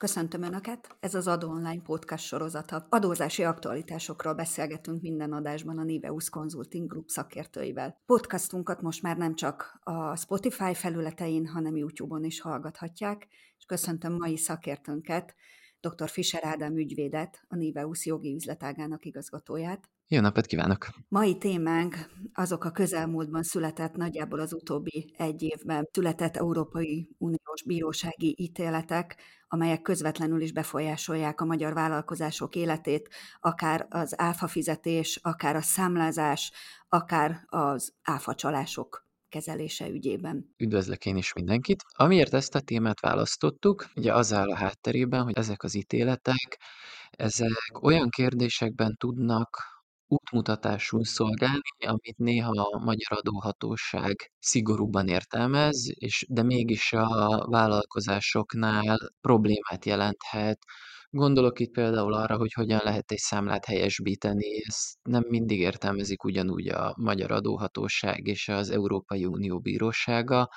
Köszöntöm Önöket! Ez az Adó Online podcast sorozata. Adózási aktualitásokról beszélgetünk minden adásban a Niveus Consulting Group szakértőivel. Podcastunkat most már nem csak a Spotify felületein, hanem YouTube-on is hallgathatják, és köszöntöm mai szakértőnket, dr. Fischer Ádám ügyvédet, a Niveus jogi üzletágának igazgatóját. Jó napot kívánok! Mai témánk azok a közelmúltban született, nagyjából az utóbbi egy évben született Európai Uniós bírósági ítéletek, amelyek közvetlenül is befolyásolják a magyar vállalkozások életét, akár az áfa fizetés, akár a számlázás, akár az áfa csalások kezelése ügyében. Üdvözlök én is mindenkit. Amiért ezt a témát választottuk, ugye az áll a hátterében, hogy ezek az ítéletek, ezek olyan kérdésekben tudnak útmutatásul szolgálni, amit néha a magyar adóhatóság szigorúban értelmez, és de mégis a vállalkozásoknál problémát jelenthet. Gondolok itt például arra, hogy hogyan lehet egy számlát helyesbíteni, ezt nem mindig értelmezik ugyanúgy a magyar adóhatóság és az Európai Unió bírósága,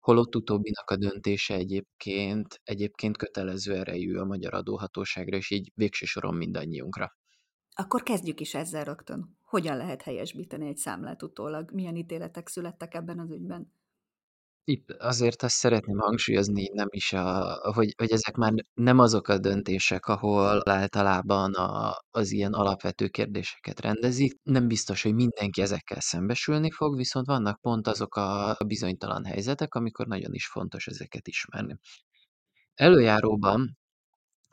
holott utóbbinak a döntése egyébként, egyébként kötelező erejű a magyar adóhatóságra, és így végső soron mindannyiunkra. Akkor kezdjük is ezzel rögtön. Hogyan lehet helyesbíteni egy számlát utólag? Milyen ítéletek születtek ebben az ügyben? Itt azért azt szeretném hangsúlyozni, nem is a hogy hogy ezek már nem azok a döntések, ahol általában a az ilyen alapvető kérdéseket rendezik. Nem biztos, hogy mindenki ezekkel szembesülni fog, viszont vannak pont azok a bizonytalan helyzetek, amikor nagyon is fontos ezeket ismerni. Előjáróban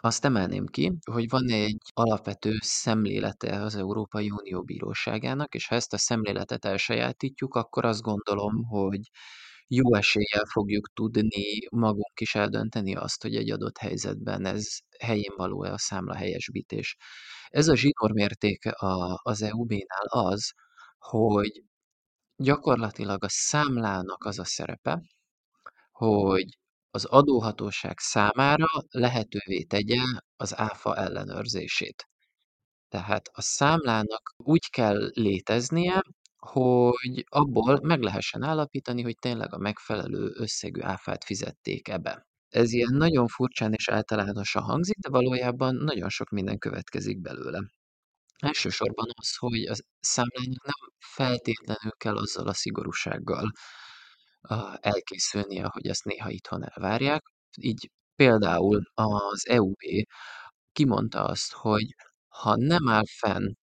azt emelném ki, hogy van egy alapvető szemlélete az Európai Unió bíróságának, és ha ezt a szemléletet elsajátítjuk, akkor azt gondolom, hogy jó eséllyel fogjuk tudni magunk is eldönteni azt, hogy egy adott helyzetben ez helyén való-e a számla helyesbítés. Ez a zsinórmérték a, az EUB-nál az, hogy gyakorlatilag a számlának az a szerepe, hogy az adóhatóság számára lehetővé tegye az áfa ellenőrzését. Tehát a számlának úgy kell léteznie, hogy abból meg lehessen állapítani, hogy tényleg a megfelelő összegű áfát fizették ebbe. Ez ilyen nagyon furcsán és általánosan hangzik, de valójában nagyon sok minden következik belőle. Elsősorban az, hogy a számlának nem feltétlenül kell azzal a szigorúsággal elkészülnie, hogy ezt néha itthon elvárják. Így például az EUB kimondta azt, hogy ha nem áll fenn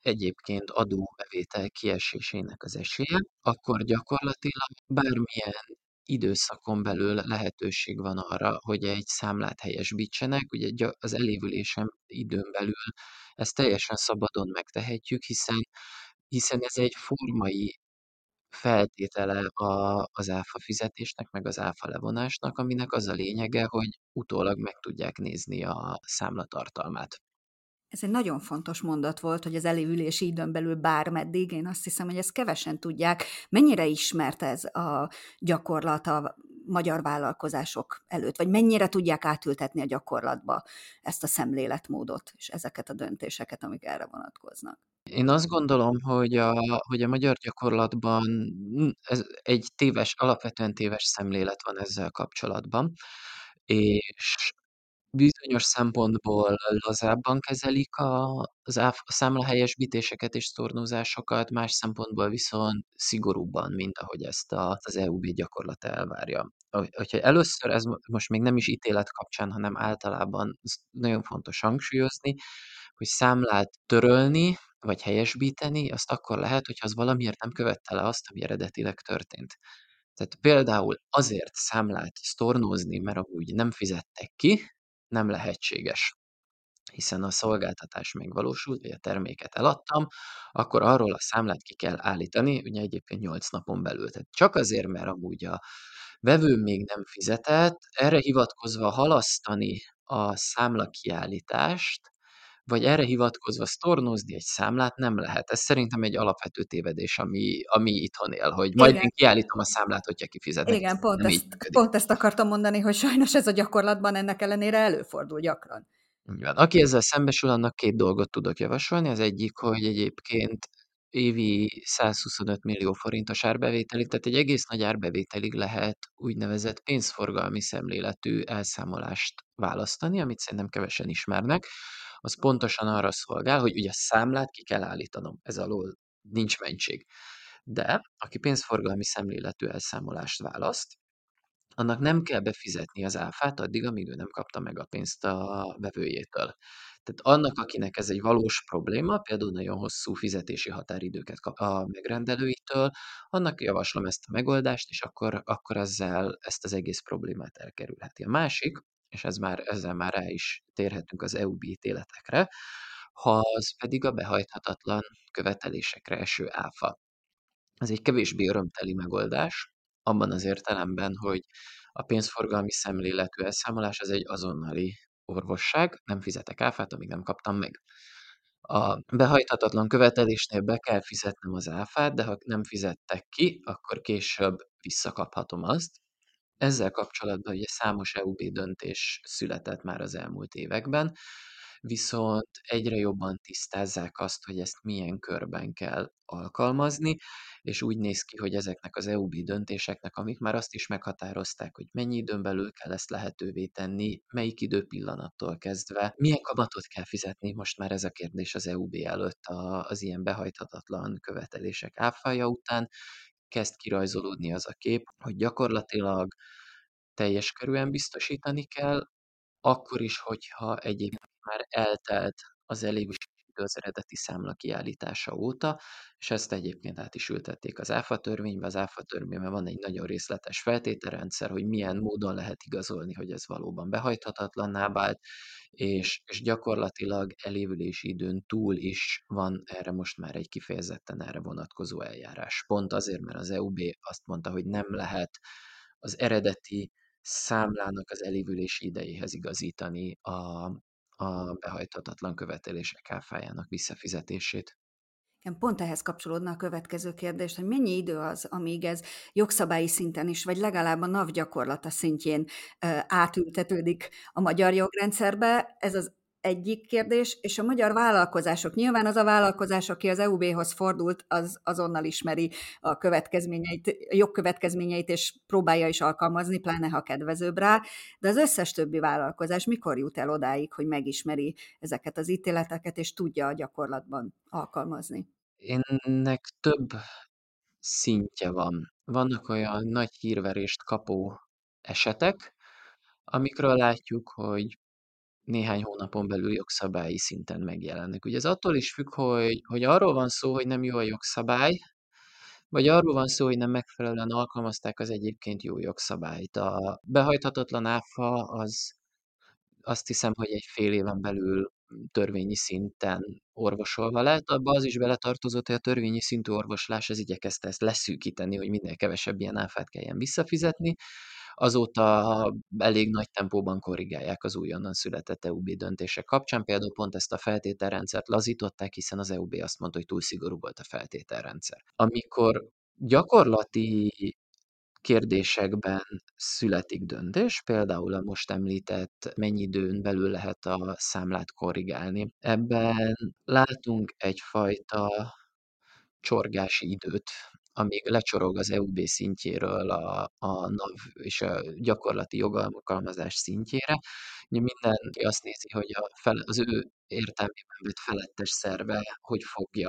egyébként adóbevétel kiesésének az esélye, akkor gyakorlatilag bármilyen időszakon belül lehetőség van arra, hogy egy számlát helyesbítsenek. Ugye az elévülésem időn belül ezt teljesen szabadon megtehetjük, hiszen, hiszen ez egy formai feltétele a, az áfa fizetésnek, meg az áfa levonásnak, aminek az a lényege, hogy utólag meg tudják nézni a számlatartalmát. Ez egy nagyon fontos mondat volt, hogy az elévülési időn belül bármeddig, én azt hiszem, hogy ezt kevesen tudják. Mennyire ismert ez a gyakorlat a magyar vállalkozások előtt, vagy mennyire tudják átültetni a gyakorlatba ezt a szemléletmódot és ezeket a döntéseket, amik erre vonatkoznak? Én azt gondolom, hogy a, hogy a magyar gyakorlatban ez egy téves, alapvetően téves szemlélet van ezzel kapcsolatban, és bizonyos szempontból lazábban kezelik a, az áf, a számlahelyesbítéseket és sztornózásokat, más szempontból viszont szigorúbban, mint ahogy ezt a, az EUB gyakorlata elvárja. Hogyha először, ez most még nem is ítélet kapcsán, hanem általában nagyon fontos hangsúlyozni, hogy számlát törölni, vagy helyesbíteni, azt akkor lehet, hogyha az valamiért nem követte le azt, ami eredetileg történt. Tehát például azért számlát sztornózni, mert amúgy nem fizettek ki, nem lehetséges hiszen a szolgáltatás megvalósult, vagy a terméket eladtam, akkor arról a számlát ki kell állítani, ugye egyébként 8 napon belül. Tehát csak azért, mert amúgy a vevő még nem fizetett, erre hivatkozva halasztani a számla kiállítást, vagy erre hivatkozva sztornózni egy számlát nem lehet. Ez szerintem egy alapvető tévedés, ami, ami itthon él, hogy majd Igen. én kiállítom a számlát, hogyha kifizetek. Igen, pont ezt, pont ezt akartam mondani, hogy sajnos ez a gyakorlatban ennek ellenére előfordul gyakran. Aki ezzel szembesül, annak két dolgot tudok javasolni. Az egyik, hogy egyébként évi 125 millió forintos árbevételig, tehát egy egész nagy árbevételig lehet úgynevezett pénzforgalmi szemléletű elszámolást választani, amit szerintem kevesen ismernek. Az pontosan arra szolgál, hogy ugye a számlát ki kell állítanom, ez alól nincs mentség. De aki pénzforgalmi szemléletű elszámolást választ, annak nem kell befizetni az áfát addig, amíg ő nem kapta meg a pénzt a vevőjétől. Tehát annak, akinek ez egy valós probléma, például nagyon hosszú fizetési határidőket kap a megrendelőitől, annak javaslom ezt a megoldást, és akkor, akkor ezzel ezt az egész problémát elkerülheti. A másik, és ez már, ezzel már rá is térhetünk az EU-B ítéletekre, ha az pedig a behajthatatlan követelésekre eső áfa. Ez egy kevésbé örömteli megoldás, abban az értelemben, hogy a pénzforgalmi szemléletű elszámolás az egy azonnali orvosság, nem fizetek áfát, amíg nem kaptam meg. A behajthatatlan követelésnél be kell fizetnem az áfát, de ha nem fizettek ki, akkor később visszakaphatom azt. Ezzel kapcsolatban ugye számos EUB döntés született már az elmúlt években, viszont egyre jobban tisztázzák azt, hogy ezt milyen körben kell alkalmazni, és úgy néz ki, hogy ezeknek az EUB döntéseknek, amik már azt is meghatározták, hogy mennyi időn belül kell ezt lehetővé tenni, melyik időpillanattól kezdve, milyen kamatot kell fizetni, most már ez a kérdés az EUB előtt az ilyen behajthatatlan követelések áfája után, kezd kirajzolódni az a kép, hogy gyakorlatilag teljes körűen biztosítani kell, akkor is, hogyha egyébként már eltelt az elévülési az eredeti számla kiállítása óta, és ezt egyébként át is ültették az ÁFA törvénybe. Az ÁFA törvényben van egy nagyon részletes feltételrendszer, hogy milyen módon lehet igazolni, hogy ez valóban behajthatatlanná vált, és, és gyakorlatilag elévülési időn túl is van erre most már egy kifejezetten erre vonatkozó eljárás. Pont azért, mert az EUB azt mondta, hogy nem lehet az eredeti számlának az elévülési idejéhez igazítani a, a behajthatatlan követelések áfájának visszafizetését. Igen, pont ehhez kapcsolódna a következő kérdés, hogy mennyi idő az, amíg ez jogszabályi szinten is, vagy legalább a NAV gyakorlata szintjén átültetődik a magyar jogrendszerbe. Ez az egyik kérdés, és a magyar vállalkozások. Nyilván az a vállalkozás, aki az EUB-hoz fordult, az azonnal ismeri a következményeit, jogkövetkezményeit, és próbálja is alkalmazni, pláne ha kedvezőbb rá, de az összes többi vállalkozás mikor jut el odáig, hogy megismeri ezeket az ítéleteket, és tudja a gyakorlatban alkalmazni? Ennek több szintje van. Vannak olyan nagy hírverést kapó esetek, amikről látjuk, hogy néhány hónapon belül jogszabályi szinten megjelennek. Ugye ez attól is függ, hogy, hogy arról van szó, hogy nem jó a jogszabály, vagy arról van szó, hogy nem megfelelően alkalmazták az egyébként jó jogszabályt. A behajthatatlan áfa az azt hiszem, hogy egy fél éven belül törvényi szinten orvosolva lett. Abba az is beletartozott, hogy a törvényi szintű orvoslás az igyekezte ezt leszűkíteni, hogy minél kevesebb ilyen áfát kelljen visszafizetni azóta elég nagy tempóban korrigálják az újonnan született EUB döntések kapcsán. Például pont ezt a feltételrendszert lazították, hiszen az EUB azt mondta, hogy túl szigorú volt a feltételrendszer. Amikor gyakorlati kérdésekben születik döntés, például a most említett mennyi időn belül lehet a számlát korrigálni. Ebben látunk egyfajta csorgási időt, amíg lecsorog az EUB szintjéről a, a NAV és a gyakorlati jogalkalmazás szintjére. Mindenki azt nézi, hogy a fel, az ő értelmében vett felettes szerve hogy fogja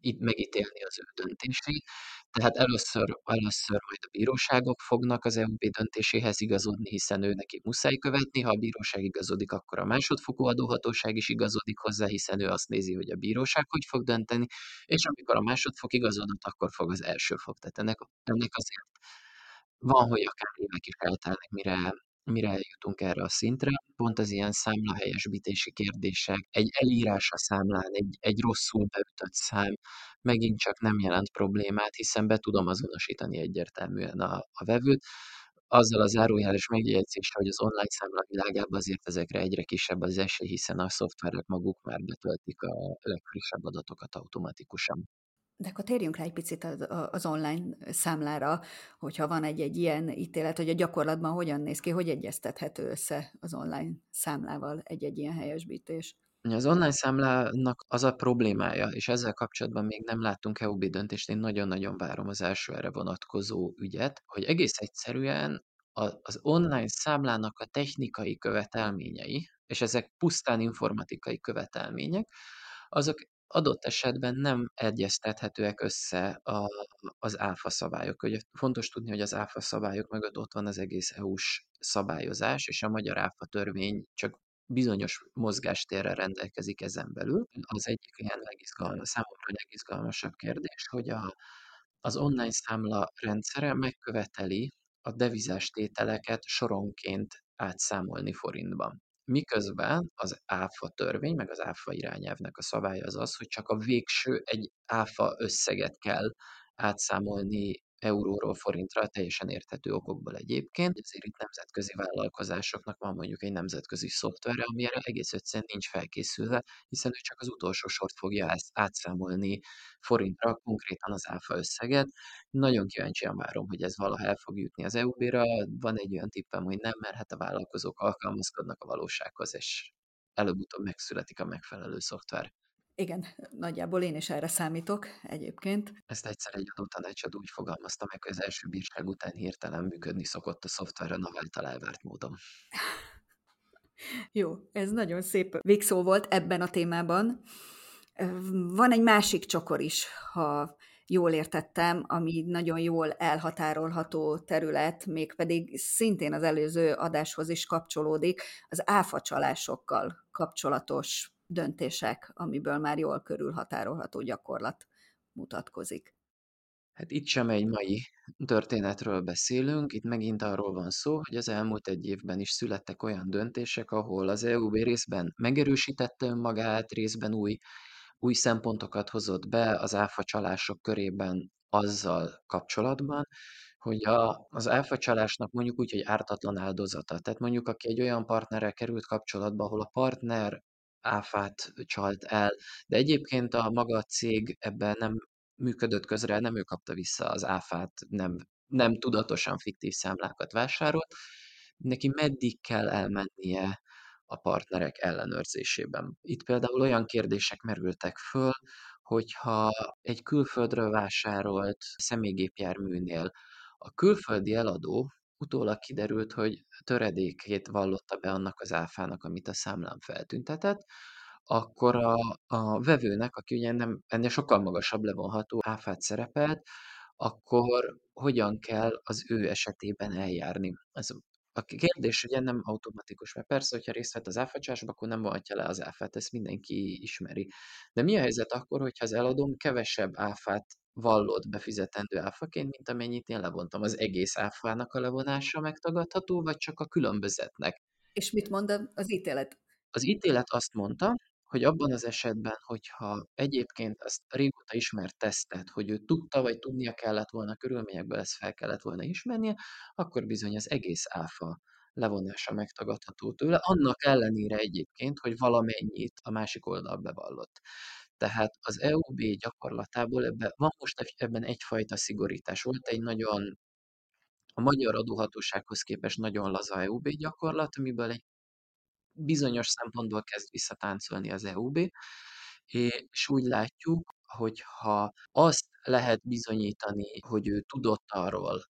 itt megítélni az ő döntését. Tehát először, először majd a bíróságok fognak az EUB döntéséhez igazodni, hiszen ő neki muszáj követni, ha a bíróság igazodik, akkor a másodfokú adóhatóság is igazodik hozzá, hiszen ő azt nézi, hogy a bíróság hogy fog dönteni, és amikor a másodfok igazodott, akkor fog az első fok. Tehát ennek, ennek azért van, hogy akár évek is eltelnek, mire mire eljutunk erre a szintre. Pont az ilyen számlahelyesbítési kérdések, egy elírás a számlán, egy, egy rosszul beütött szám megint csak nem jelent problémát, hiszen be tudom azonosítani egyértelműen a, a vevőt. Azzal a zárójeles megjegyzéssel, hogy az online számla világában azért ezekre egyre kisebb az esély, hiszen a szoftverek maguk már betöltik a legfrissebb adatokat automatikusan. De akkor térjünk rá egy picit az, online számlára, hogyha van egy-egy ilyen ítélet, hogy a gyakorlatban hogyan néz ki, hogy egyeztethető össze az online számlával egy-egy ilyen helyesbítés. Az online számlának az a problémája, és ezzel kapcsolatban még nem láttunk EUB döntést, én nagyon-nagyon várom az első erre vonatkozó ügyet, hogy egész egyszerűen az online számlának a technikai követelményei, és ezek pusztán informatikai követelmények, azok adott esetben nem egyeztethetőek össze a az áfa szabályokkal. Ugye fontos tudni, hogy az áfa szabályok mögött ott van az egész EU-s szabályozás, és a magyar áfa törvény csak bizonyos mozgástérrel rendelkezik ezen belül. Az egyik ilyen legizgalma számomra legizgalmasabb kérdés, hogy a az online számla rendszere megköveteli a devizás tételeket soronként átszámolni forintban. Miközben az áfa törvény, meg az áfa irányelvnek a szabálya az az, hogy csak a végső egy áfa összeget kell átszámolni euróról forintra, teljesen érthető okokból egyébként. Ezért itt nemzetközi vállalkozásoknak van mondjuk egy nemzetközi szoftverre, ami erre egész egyszerűen nincs felkészülve, hiszen ő csak az utolsó sort fogja átszámolni forintra, konkrétan az áfa összeget. Nagyon kíváncsian várom, hogy ez valaha el fog jutni az EUB-ra. Van egy olyan tippem, hogy nem, mert hát a vállalkozók alkalmazkodnak a valósághoz, és előbb-utóbb megszületik a megfelelő szoftver. Igen, nagyjából én is erre számítok egyébként. Ezt egyszer egy adótanácsadó úgy fogalmazta meg, hogy az első bírság után hirtelen működni szokott a szoftver a NAV által elvárt módon. Jó, ez nagyon szép végszó volt ebben a témában. Van egy másik csokor is, ha jól értettem, ami nagyon jól elhatárolható terület, mégpedig szintén az előző adáshoz is kapcsolódik, az áfacsalásokkal kapcsolatos döntések, amiből már jól körülhatárolható gyakorlat mutatkozik. Hát itt sem egy mai történetről beszélünk, itt megint arról van szó, hogy az elmúlt egy évben is születtek olyan döntések, ahol az EUB részben megerősítette önmagát, részben új, új szempontokat hozott be az áfa csalások körében azzal kapcsolatban, hogy a, az áfa csalásnak mondjuk úgy, hogy ártatlan áldozata. Tehát mondjuk, aki egy olyan partnerrel került kapcsolatba, ahol a partner áfát csalt el, de egyébként a maga cég ebben nem működött közre, nem ő kapta vissza az áfát, nem, nem tudatosan fiktív számlákat vásárolt, neki meddig kell elmennie a partnerek ellenőrzésében. Itt például olyan kérdések merültek föl, hogyha egy külföldről vásárolt személygépjárműnél a külföldi eladó utólag kiderült, hogy töredékét vallotta be annak az áfának, amit a számlán feltüntetett, akkor a, a vevőnek, aki ugye nem, ennél sokkal magasabb levonható áfát szerepelt, akkor hogyan kell az ő esetében eljárni. Ez a kérdés ugye nem automatikus, mert persze, hogyha részt vett az áfacsásba, akkor nem vonhatja le az áfát, ezt mindenki ismeri. De mi a helyzet akkor, hogyha az eladóm kevesebb áfát vallott befizetendő áfaként, mint amennyit én levontam? Az egész áfának a levonása megtagadható, vagy csak a különbözetnek? És mit mond az ítélet? Az ítélet azt mondta, hogy abban az esetben, hogyha egyébként ezt régóta ismert tesztet, hogy ő tudta, vagy tudnia kellett volna, körülményekből ezt fel kellett volna ismernie, akkor bizony az egész áfa levonása megtagadható tőle, annak ellenére egyébként, hogy valamennyit a másik oldal bevallott. Tehát az EUB gyakorlatából ebben van most ebben egyfajta szigorítás. Volt egy nagyon a magyar adóhatósághoz képest nagyon laza EUB gyakorlat, amiből egy bizonyos szempontból kezd visszatáncolni az EUB, és úgy látjuk, hogy ha azt lehet bizonyítani, hogy ő tudott arról,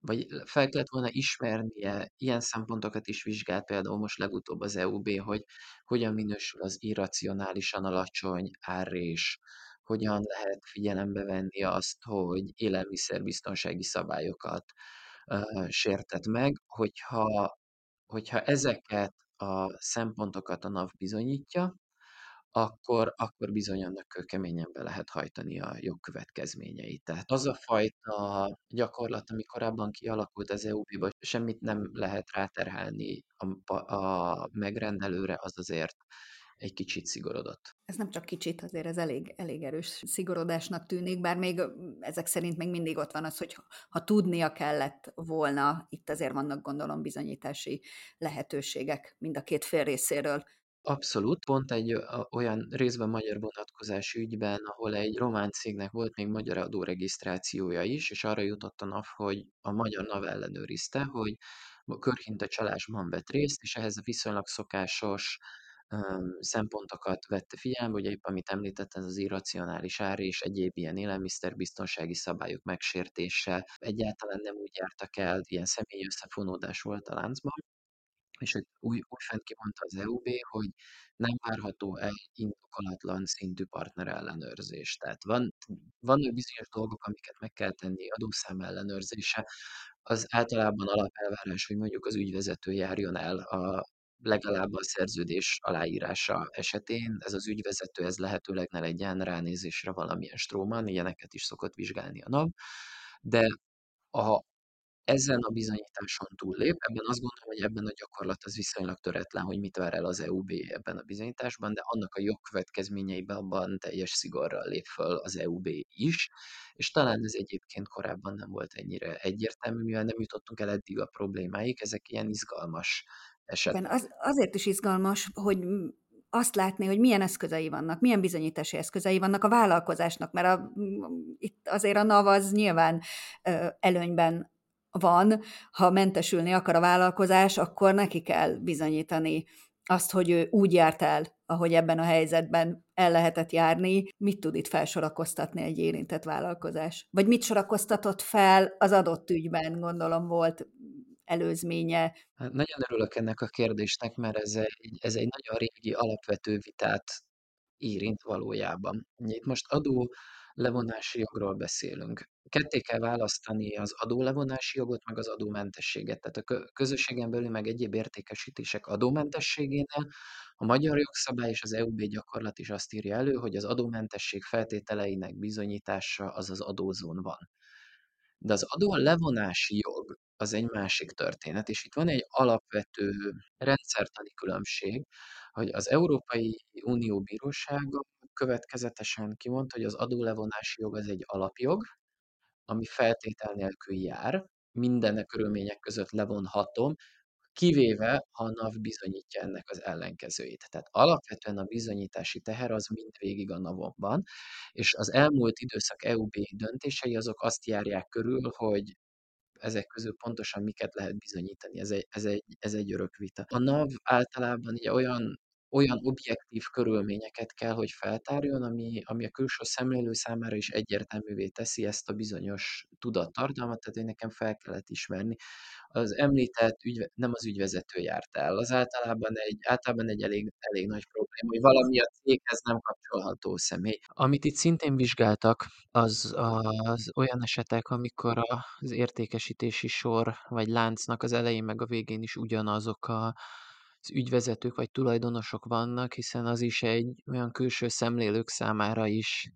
vagy fel kellett volna ismernie, ilyen szempontokat is vizsgált például most legutóbb az EUB, hogy hogyan minősül az irracionálisan alacsony árrés, hogyan lehet figyelembe venni azt, hogy élelmiszerbiztonsági szabályokat uh, sértett meg, hogyha, hogyha ezeket a szempontokat a NAV bizonyítja, akkor, akkor bizony annak kőkeményen be lehet hajtani a jogkövetkezményeit. Tehát az a fajta gyakorlat, ami korábban kialakult az EU-ba, semmit nem lehet ráterhelni a, a megrendelőre, az azért egy kicsit szigorodott. Ez nem csak kicsit, azért ez elég, elég erős szigorodásnak tűnik, bár még ezek szerint még mindig ott van az, hogy ha tudnia kellett volna, itt azért vannak gondolom bizonyítási lehetőségek mind a két fél részéről. Abszolút, pont egy olyan részben magyar vonatkozású ügyben, ahol egy román cégnek volt még magyar adóregisztrációja is, és arra jutott a NAV, hogy a magyar NAV ellenőrizte, hogy a körhinta csalásban vett részt, és ehhez a viszonylag szokásos szempontokat vette figyelembe, ugye épp amit említetted, az irracionális ár és egyéb ilyen élelmiszerbiztonsági szabályok megsértése, egyáltalán nem úgy jártak el, ilyen személyi összefonódás volt a láncban, és hogy új, újfent kimondta az EUB, hogy nem várható el indokolatlan szintű partnerellenőrzés. Tehát van, vannak bizonyos dolgok, amiket meg kell tenni, adószám ellenőrzése, az általában alapelvárás, hogy mondjuk az ügyvezető járjon el a legalább a szerződés aláírása esetén. Ez az ügyvezető, ez lehetőleg ne legyen ránézésre valamilyen stróman, ilyeneket is szokott vizsgálni a NAV, de a, ezen a bizonyításon túllép, ebben azt gondolom, hogy ebben a gyakorlat az viszonylag töretlen, hogy mit vár el az EUB ebben a bizonyításban, de annak a jogkövetkezményeiben abban teljes szigorral lép föl az EUB is, és talán ez egyébként korábban nem volt ennyire egyértelmű, mivel nem jutottunk el eddig a problémáig, ezek ilyen izgalmas esetek. Az, azért is izgalmas, hogy azt látni, hogy milyen eszközei vannak, milyen bizonyítási eszközei vannak a vállalkozásnak, mert a, itt azért a NAV az nyilván ö, előnyben van, ha mentesülni akar a vállalkozás, akkor neki kell bizonyítani azt, hogy ő úgy járt el, ahogy ebben a helyzetben el lehetett járni, mit tud itt felsorakoztatni egy érintett vállalkozás? Vagy mit sorakoztatott fel az adott ügyben, gondolom volt előzménye. Hát nagyon örülök ennek a kérdésnek, mert ez egy, ez egy nagyon régi alapvető vitát érint valójában. Itt most adó levonási jogról beszélünk. Ketté kell választani az adólevonási jogot, meg az adómentességet. Tehát a közösségen belül meg egyéb értékesítések adómentességénél a magyar jogszabály és az EUB gyakorlat is azt írja elő, hogy az adómentesség feltételeinek bizonyítása az az adózón van. De az adó levonási jog az egy másik történet, és itt van egy alapvető rendszertani különbség, hogy az Európai Unió Bírósága következetesen kimondta, hogy az adólevonási jog az egy alapjog, ami feltétel nélkül jár, minden körülmények között levonhatom, kivéve, ha a NAV bizonyítja ennek az ellenkezőjét. Tehát alapvetően a bizonyítási teher az mindvégig a van, és az elmúlt időszak EUB döntései azok azt járják körül, hogy ezek közül pontosan miket lehet bizonyítani. Ez egy, ez egy, ez egy örök vita. A NAV általában ugye olyan olyan objektív körülményeket kell, hogy feltárjon, ami, ami a külső szemlélő számára is egyértelművé teszi ezt a bizonyos tudattartalmat, tehát hogy nekem fel kellett ismerni. Az említett ügyve, nem az ügyvezető járt el, az általában egy, általában egy elég, elég nagy probléma, hogy valami a céghez nem kapcsolható személy. Amit itt szintén vizsgáltak, az, az olyan esetek, amikor az értékesítési sor vagy láncnak az elején meg a végén is ugyanazok a az ügyvezetők vagy tulajdonosok vannak, hiszen az is egy olyan külső szemlélők számára is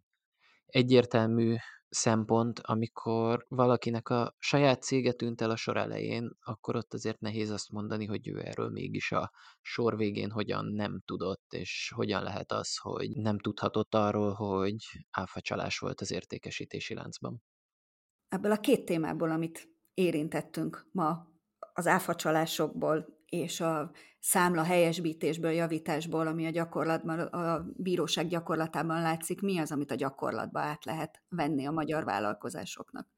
egyértelmű szempont, amikor valakinek a saját cége tűnt el a sor elején, akkor ott azért nehéz azt mondani, hogy ő erről mégis a sor végén hogyan nem tudott, és hogyan lehet az, hogy nem tudhatott arról, hogy áfacsalás volt az értékesítési láncban. Ebből a két témából, amit érintettünk ma, az áfacsalásokból és a számla helyesbítésből, javításból, ami a gyakorlatban, a bíróság gyakorlatában látszik, mi az, amit a gyakorlatba át lehet venni a magyar vállalkozásoknak?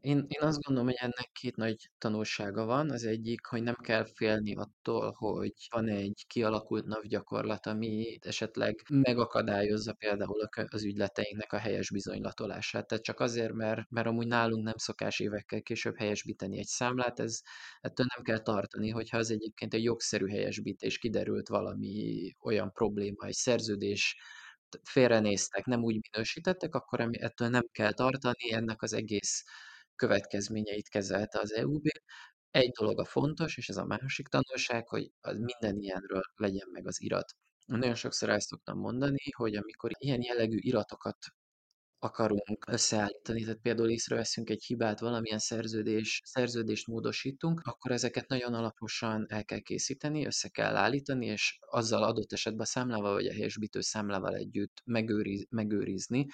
Én, én azt gondolom, hogy ennek két nagy tanulsága van. Az egyik, hogy nem kell félni attól, hogy van egy kialakult NAV gyakorlat, ami esetleg megakadályozza például az ügyleteinknek a helyes bizonylatolását. Tehát csak azért, mert, mert amúgy nálunk nem szokás évekkel később helyesbíteni egy számlát, ez ettől nem kell tartani, hogyha az egyébként egy jogszerű helyesbítés kiderült valami olyan probléma, egy szerződés, félrenéztek, nem úgy minősítettek, akkor ettől nem kell tartani, ennek az egész következményeit kezelte az EUB. Egy dolog a fontos, és ez a másik tanulság, hogy az minden ilyenről legyen meg az irat. Nagyon sokszor ezt szoktam mondani, hogy amikor ilyen jellegű iratokat akarunk összeállítani, tehát például észreveszünk egy hibát, valamilyen szerződés, szerződést módosítunk, akkor ezeket nagyon alaposan el kell készíteni, össze kell állítani, és azzal adott esetben a számlával vagy a helyesbítő számlával együtt megőriz, megőrizni,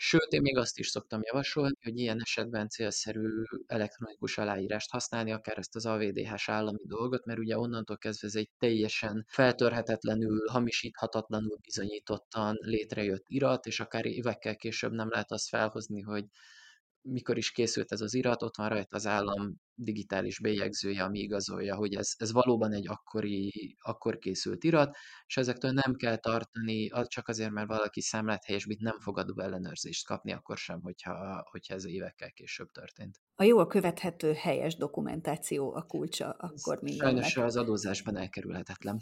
Sőt, én még azt is szoktam javasolni, hogy ilyen esetben célszerű elektronikus aláírást használni, akár ezt az AVDH-s állami dolgot, mert ugye onnantól kezdve ez egy teljesen feltörhetetlenül, hamisíthatatlanul bizonyítottan létrejött irat, és akár évekkel később nem lehet azt felhozni, hogy mikor is készült ez az irat, ott van rajta az állam digitális bélyegzője, ami igazolja, hogy ez, ez valóban egy akkori, akkor készült irat, és ezektől nem kell tartani, csak azért, mert valaki számlát helyesbít, nem fogadó ellenőrzést kapni, akkor sem, hogyha, hogyha ez évekkel később történt. A jól követhető helyes dokumentáció a kulcsa akkor mindennek. Sajnos az adózásban elkerülhetetlen.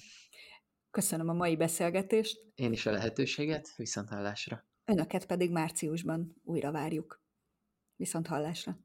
Köszönöm a mai beszélgetést. Én is a lehetőséget, viszont hallásra. Önöket pedig márciusban újra várjuk. Viszont hallásra.